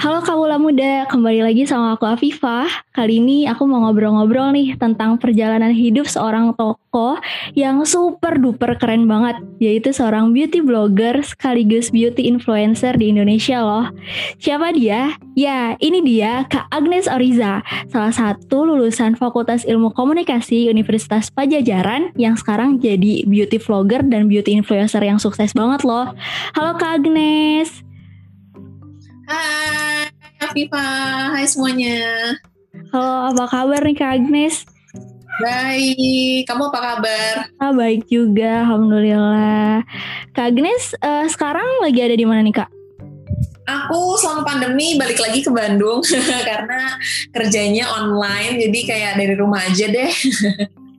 Halo Kawula Muda, kembali lagi sama aku Afifah. Kali ini aku mau ngobrol-ngobrol nih tentang perjalanan hidup seorang tokoh yang super duper keren banget, yaitu seorang beauty blogger sekaligus beauty influencer di Indonesia loh. Siapa dia? Ya, ini dia Kak Agnes Oriza, salah satu lulusan Fakultas Ilmu Komunikasi Universitas Pajajaran yang sekarang jadi beauty vlogger dan beauty influencer yang sukses banget loh. Halo Kak Agnes. Hai Afifa, hai semuanya. Halo, apa kabar nih Kak Agnes? Baik, kamu apa kabar? Ah, baik juga, Alhamdulillah. Kak Agnes, uh, sekarang lagi ada di mana nih Kak? Aku selama pandemi balik lagi ke Bandung karena kerjanya online, jadi kayak dari rumah aja deh.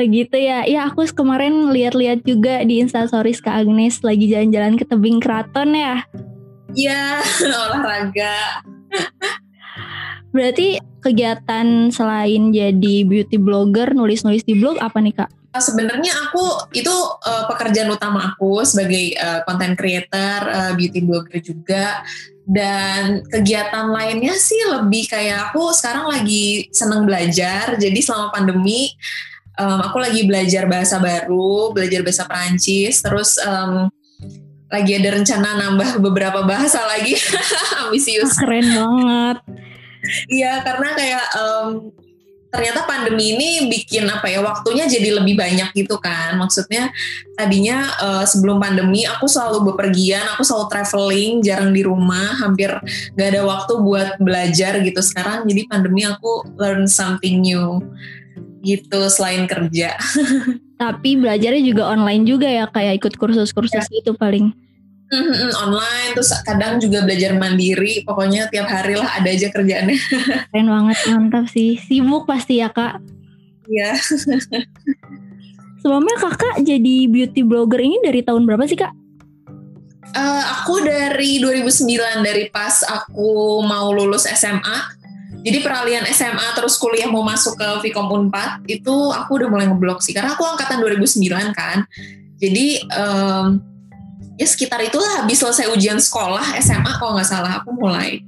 gitu ya. Ya aku kemarin lihat-lihat juga di Instastories Kak Agnes lagi jalan-jalan ke tebing keraton ya. Iya, olahraga. Berarti kegiatan selain jadi beauty blogger, nulis-nulis di blog apa nih kak? Sebenarnya aku itu uh, pekerjaan utama aku sebagai uh, content creator, uh, beauty blogger juga. Dan kegiatan lainnya sih lebih kayak aku sekarang lagi seneng belajar. Jadi selama pandemi um, aku lagi belajar bahasa baru, belajar bahasa Perancis, terus um, lagi ada rencana nambah beberapa bahasa lagi. Ambisius. Keren banget. Iya karena kayak um, ternyata pandemi ini bikin apa ya waktunya jadi lebih banyak gitu kan. Maksudnya tadinya uh, sebelum pandemi aku selalu bepergian aku selalu traveling jarang di rumah hampir gak ada waktu buat belajar gitu sekarang. Jadi pandemi aku learn something new gitu selain kerja Tapi belajarnya juga online juga ya, kayak ikut kursus-kursus ya. gitu paling. Mm-hmm, online terus kadang juga belajar mandiri pokoknya tiap hari lah ada aja kerjaannya. Keren banget mantap sih. Sibuk pasti ya kak. Iya. Sebelumnya kakak jadi beauty blogger ini dari tahun berapa sih kak? Uh, aku dari 2009 dari pas aku mau lulus SMA jadi peralihan SMA terus kuliah mau masuk ke Vkom Unpad itu aku udah mulai ngeblog sih karena aku angkatan 2009 kan. Jadi um, ya sekitar itulah habis selesai ujian sekolah SMA kalau nggak salah aku mulai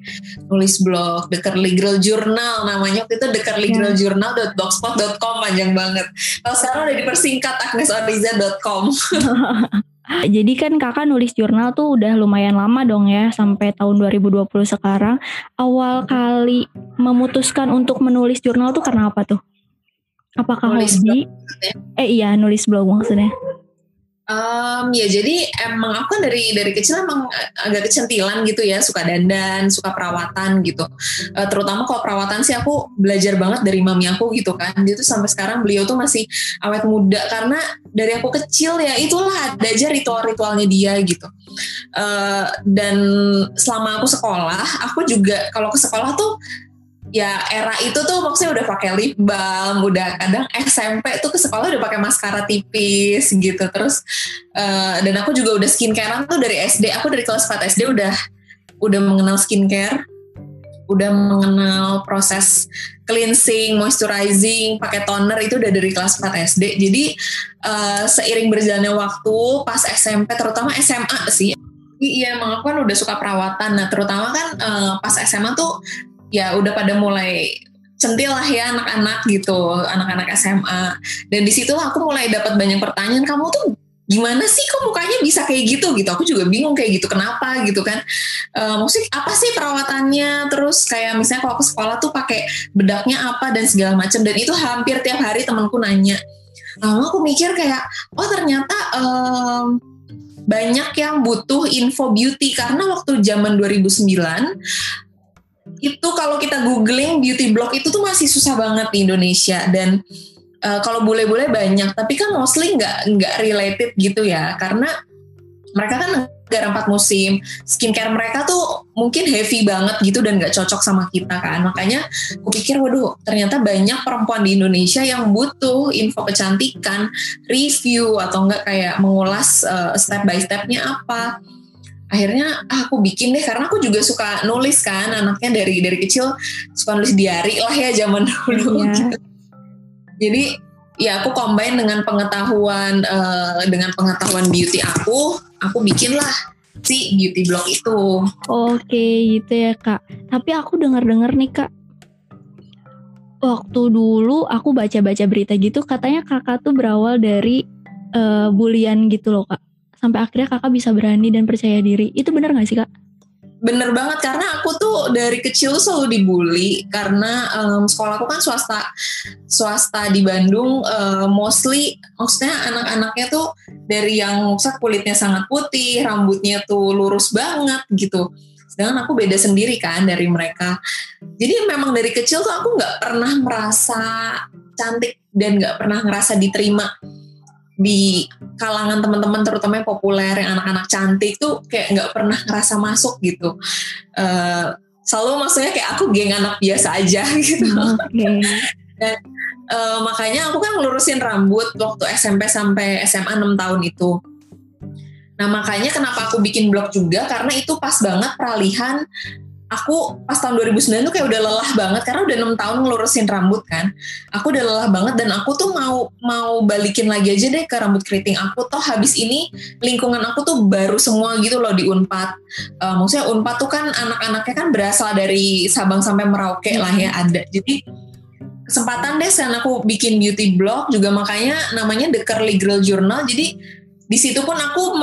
nulis blog The Curly Girl Journal namanya waktu itu The Curly Girl Journal .blogspot.com panjang banget. Kalau sekarang udah dipersingkat agnesoriza.com. Jadi kan kakak nulis jurnal tuh udah lumayan lama dong ya sampai tahun 2020 sekarang. Awal kali memutuskan untuk menulis jurnal tuh karena apa tuh? Apakah nulis hobi? Blog, ya? Eh iya nulis blog maksudnya. Um, ya jadi emang aku kan dari dari kecil emang agak kecentilan gitu ya suka dandan suka perawatan gitu. Uh, terutama kalau perawatan sih aku belajar banget dari mami aku gitu kan. Dia tuh sampai sekarang beliau tuh masih awet muda karena dari aku kecil ya itulah ada aja ritual-ritualnya dia gitu. Uh, dan selama aku sekolah aku juga kalau ke sekolah tuh ya era itu tuh maksudnya udah pakai lip balm, udah kadang SMP tuh ke sekolah udah pakai maskara tipis gitu. Terus uh, dan aku juga udah skincarean tuh dari SD. Aku dari kelas 4 SD udah udah mengenal skincare, udah mengenal proses cleansing, moisturizing, pakai toner itu udah dari kelas 4 SD. Jadi uh, seiring berjalannya waktu pas SMP terutama SMA sih Iya, emang aku kan udah suka perawatan. Nah, terutama kan uh, pas SMA tuh ya udah pada mulai centil lah ya anak-anak gitu, anak-anak SMA. Dan di situlah aku mulai dapat banyak pertanyaan, kamu tuh gimana sih? Kok mukanya bisa kayak gitu? Gitu. Aku juga bingung kayak gitu kenapa? Gitu kan. Uh, maksudnya apa sih perawatannya? Terus kayak misalnya kalau ke sekolah tuh pakai bedaknya apa dan segala macam. Dan itu hampir tiap hari temanku nanya. Lalu aku mikir kayak oh ternyata um, banyak yang butuh info beauty. Karena waktu zaman 2009 itu kalau kita googling beauty blog itu tuh masih susah banget di Indonesia. Dan uh, kalau boleh-boleh banyak. Tapi kan mostly nggak nggak related gitu ya. Karena mereka kan negara empat musim. Skincare mereka tuh mungkin heavy banget gitu dan nggak cocok sama kita kan. Makanya aku pikir waduh ternyata banyak perempuan di Indonesia yang butuh info kecantikan review atau enggak kayak mengulas uh, step by stepnya apa akhirnya ah, aku bikin deh karena aku juga suka nulis kan anaknya dari dari kecil suka nulis diary lah ya zaman dulu yeah. gitu. jadi ya aku combine dengan pengetahuan uh, dengan pengetahuan beauty aku aku bikin lah si beauty blog itu. Oke gitu ya kak. Tapi aku dengar-dengar nih kak, waktu dulu aku baca-baca berita gitu katanya kakak tuh berawal dari uh, bulian gitu loh kak. Sampai akhirnya kakak bisa berani dan percaya diri. Itu benar gak sih kak? bener banget karena aku tuh dari kecil selalu dibully karena um, sekolah aku kan swasta swasta di Bandung uh, mostly maksudnya anak-anaknya tuh dari yang maksud kulitnya sangat putih rambutnya tuh lurus banget gitu sedangkan aku beda sendiri kan dari mereka jadi memang dari kecil tuh aku nggak pernah merasa cantik dan nggak pernah ngerasa diterima di kalangan teman-teman terutama yang populer yang anak-anak cantik tuh kayak nggak pernah ngerasa masuk gitu. Uh, selalu maksudnya kayak aku geng anak biasa aja gitu. Okay. dan uh, makanya aku kan ngelurusin rambut waktu SMP sampai SMA 6 tahun itu. Nah makanya kenapa aku bikin blog juga? Karena itu pas banget peralihan aku pas tahun 2009 tuh kayak udah lelah banget karena udah enam tahun ngelurusin rambut kan. Aku udah lelah banget dan aku tuh mau mau balikin lagi aja deh ke rambut keriting aku. Toh habis ini lingkungan aku tuh baru semua gitu loh di Unpad. Uh, maksudnya Unpad tuh kan anak-anaknya kan berasal dari Sabang sampai Merauke lah ya ada. Jadi kesempatan deh sekarang aku bikin beauty blog juga makanya namanya The Curly Girl Journal. Jadi di situ pun aku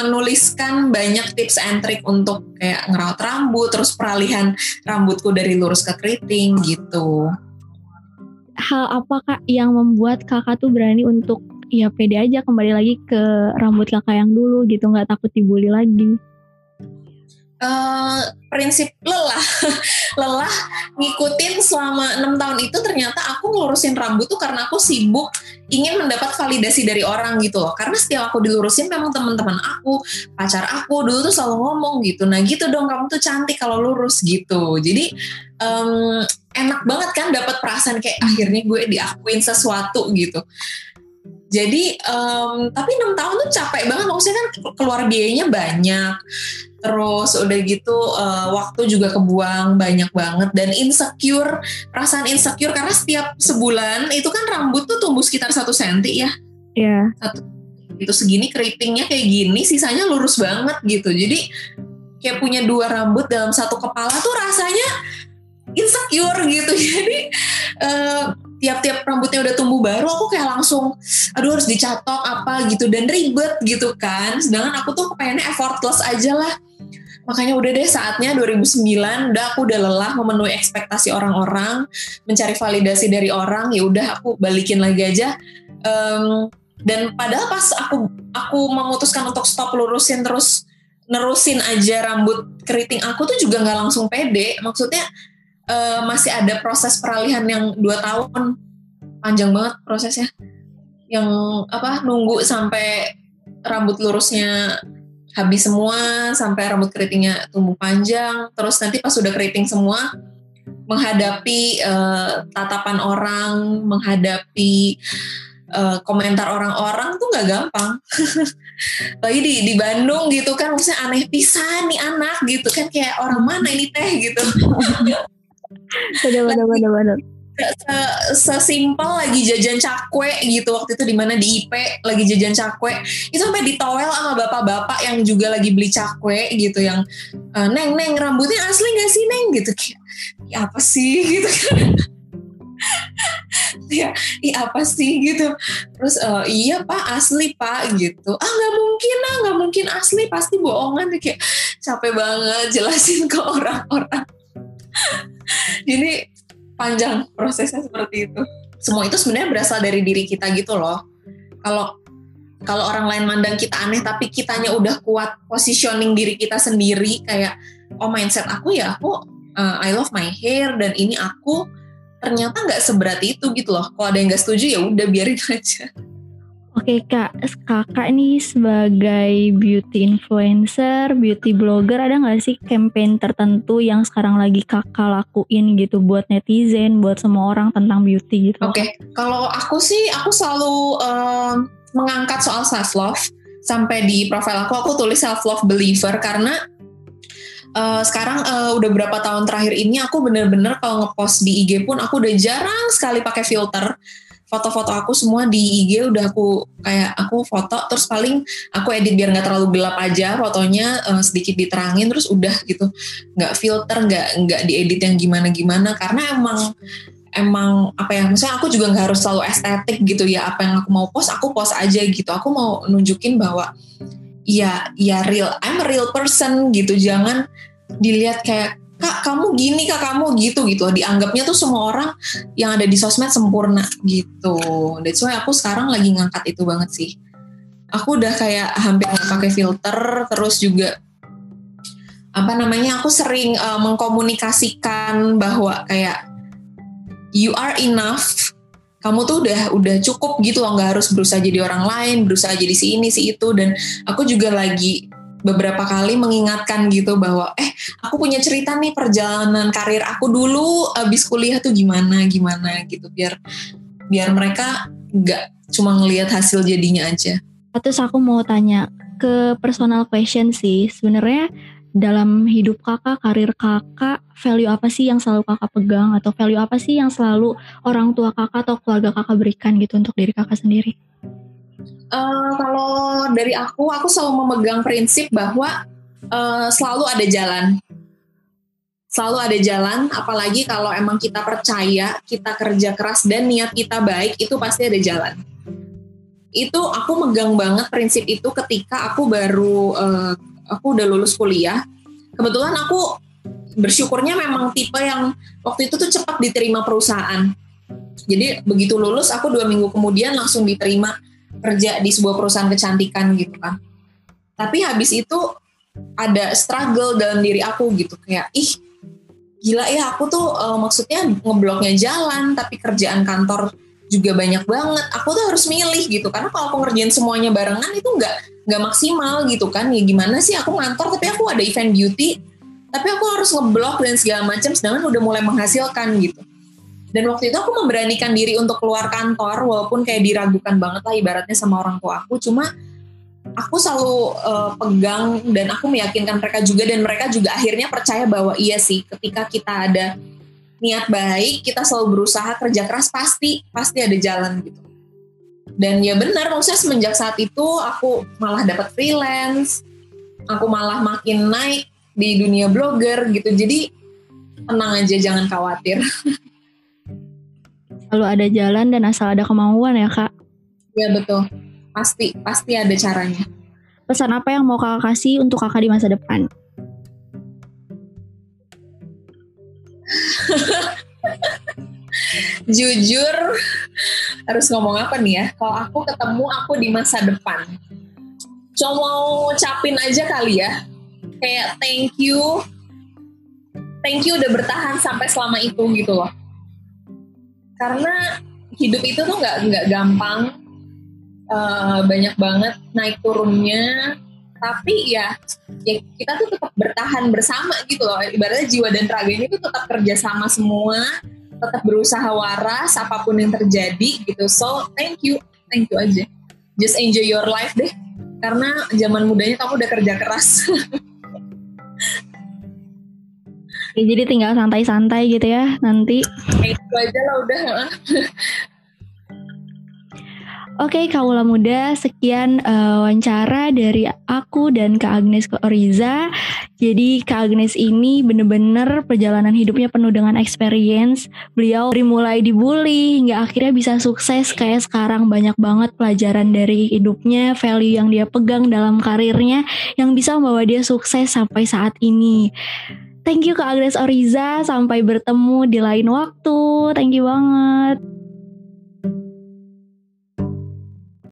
menuliskan banyak tips and trick untuk kayak ngerawat rambut, terus peralihan rambutku dari lurus ke keriting gitu. Hal apa kak yang membuat kakak tuh berani untuk ya pede aja kembali lagi ke rambut kakak yang dulu gitu, nggak takut dibully lagi? Uh, prinsip lelah. Lelah ngikutin selama enam tahun itu ternyata aku ngurusin rambut tuh karena aku sibuk ingin mendapat validasi dari orang gitu loh. Karena setiap aku dilurusin memang teman-teman aku pacar aku dulu tuh selalu ngomong gitu nah gitu dong kamu tuh cantik kalau lurus gitu. Jadi um, enak banget kan dapat perasaan kayak akhirnya gue diakuin sesuatu gitu jadi um, tapi enam tahun tuh capek banget. Maksudnya kan keluar biayanya banyak. Terus udah gitu uh, waktu juga kebuang banyak banget. Dan insecure perasaan insecure. Karena setiap sebulan itu kan rambut tuh tumbuh sekitar satu senti ya. Iya. Yeah. satu itu segini keritingnya kayak gini sisanya lurus banget gitu. Jadi kayak punya dua rambut dalam satu kepala tuh rasanya insecure gitu. Jadi uh, tiap-tiap rambutnya udah tumbuh baru aku kayak langsung aduh harus dicatok apa gitu dan ribet gitu kan sedangkan aku tuh kepengennya effortless aja lah Makanya udah deh saatnya 2009 udah aku udah lelah memenuhi ekspektasi orang-orang, mencari validasi dari orang, ya udah aku balikin lagi aja. Um, dan padahal pas aku aku memutuskan untuk stop lurusin terus nerusin aja rambut keriting aku tuh juga nggak langsung pede. Maksudnya uh, masih ada proses peralihan yang dua tahun. Panjang banget prosesnya. Yang apa nunggu sampai rambut lurusnya habis semua sampai rambut keritingnya tumbuh panjang. Terus nanti pas sudah keriting semua menghadapi uh, tatapan orang menghadapi uh, komentar orang-orang tuh nggak gampang. Lagi di di Bandung gitu kan maksudnya aneh pisan nih anak gitu kan kayak orang mana ini teh gitu bener bener bener sesimpel lagi jajan cakwe gitu waktu itu di mana di IP lagi jajan cakwe. Itu sampai ditowel sama bapak-bapak yang juga lagi beli cakwe gitu yang e, neng neng rambutnya asli gak sih neng? Gitu kayak ya apa sih? Gitu ya iya apa sih? Gitu. Terus uh, iya pak asli pak gitu. Ah nggak mungkin ah nggak mungkin asli pasti bohongan. Kayak capek banget jelasin ke orang-orang ini panjang prosesnya seperti itu. Semua itu sebenarnya berasal dari diri kita gitu loh. Kalau kalau orang lain mandang kita aneh tapi kitanya udah kuat positioning diri kita sendiri kayak oh mindset aku ya aku uh, I love my hair dan ini aku ternyata nggak seberat itu gitu loh. Kalau ada yang nggak setuju ya udah biarin aja Oke kak, kakak ini sebagai beauty influencer, beauty blogger, ada nggak sih campaign tertentu yang sekarang lagi kakak lakuin gitu buat netizen, buat semua orang tentang beauty gitu? Oke, kalau aku sih aku selalu uh, mengangkat soal self love sampai di profil aku aku tulis self love believer karena uh, sekarang uh, udah berapa tahun terakhir ini aku bener-bener kalau ngepost di IG pun aku udah jarang sekali pakai filter foto-foto aku semua di IG udah aku kayak aku foto terus paling aku edit biar nggak terlalu gelap aja fotonya uh, sedikit diterangin terus udah gitu. Nggak filter nggak nggak diedit yang gimana gimana karena emang emang apa ya misalnya aku juga nggak harus selalu estetik gitu ya apa yang aku mau post aku post aja gitu. Aku mau nunjukin bahwa ya ya real I'm a real person gitu. Jangan dilihat kayak kak kamu gini kak kamu gitu gitu. Dianggapnya tuh semua orang yang ada di sosmed sempurna gitu. That's why aku sekarang lagi ngangkat itu banget sih. Aku udah kayak hampir nggak pakai filter terus juga apa namanya aku sering uh, mengkomunikasikan bahwa kayak you are enough. Kamu tuh udah udah cukup gitu loh nggak harus berusaha jadi orang lain berusaha jadi si ini si itu. Dan aku juga lagi beberapa kali mengingatkan gitu bahwa eh aku punya cerita nih perjalanan karir aku dulu abis kuliah tuh gimana gimana gitu biar biar mereka nggak cuma ngelihat hasil jadinya aja. Terus aku mau tanya ke personal question sih sebenarnya dalam hidup kakak, karir kakak, value apa sih yang selalu kakak pegang atau value apa sih yang selalu orang tua kakak atau keluarga kakak berikan gitu untuk diri kakak sendiri? Uh, kalau dari aku, aku selalu memegang prinsip bahwa uh, selalu ada jalan. Selalu ada jalan, apalagi kalau emang kita percaya, kita kerja keras dan niat kita baik, itu pasti ada jalan. Itu aku megang banget prinsip itu ketika aku baru uh, aku udah lulus kuliah. Kebetulan aku bersyukurnya memang tipe yang waktu itu tuh cepat diterima perusahaan. Jadi begitu lulus aku dua minggu kemudian langsung diterima kerja di sebuah perusahaan kecantikan gitu kan. Tapi habis itu ada struggle dalam diri aku gitu kayak ih gila ya aku tuh uh, maksudnya ngebloknya jalan tapi kerjaan kantor juga banyak banget. Aku tuh harus milih gitu karena kalau aku ngerjain semuanya barengan itu nggak nggak maksimal gitu kan ya gimana sih aku ngantor tapi aku ada event beauty tapi aku harus ngeblok dan segala macam sedangkan udah mulai menghasilkan gitu dan waktu itu aku memberanikan diri untuk keluar kantor walaupun kayak diragukan banget lah ibaratnya sama orang tua aku. Cuma aku selalu uh, pegang dan aku meyakinkan mereka juga dan mereka juga akhirnya percaya bahwa iya sih ketika kita ada niat baik kita selalu berusaha kerja keras pasti pasti ada jalan gitu. Dan ya benar maksudnya semenjak saat itu aku malah dapat freelance aku malah makin naik di dunia blogger gitu. Jadi tenang aja jangan khawatir selalu ada jalan dan asal ada kemauan ya kak. Ya betul. Pasti pasti ada caranya. Pesan apa yang mau kakak kasih untuk kakak di masa depan? Jujur harus ngomong apa nih ya? Kalau aku ketemu aku di masa depan. Cuma mau capin aja kali ya. Kayak thank you. Thank you udah bertahan sampai selama itu gitu loh karena hidup itu tuh nggak nggak gampang uh, banyak banget naik turunnya. Tapi ya ya kita tuh tetap bertahan bersama gitu loh. Ibaratnya jiwa dan raga ini tuh tetap kerja sama semua tetap berusaha waras apa pun yang terjadi gitu. So thank you thank you aja. Just enjoy your life deh. Karena zaman mudanya kamu udah kerja keras ya, jadi tinggal santai-santai gitu ya nanti itu aja lah udah Oke, Kaula Muda, sekian uh, wawancara dari aku dan Kak Agnes ke Oriza. Jadi Kak Agnes ini bener-bener perjalanan hidupnya penuh dengan experience. Beliau dari mulai dibully hingga akhirnya bisa sukses kayak sekarang banyak banget pelajaran dari hidupnya, value yang dia pegang dalam karirnya yang bisa membawa dia sukses sampai saat ini. Thank you Kak Agnes Oriza, sampai bertemu di lain waktu. Thank you banget.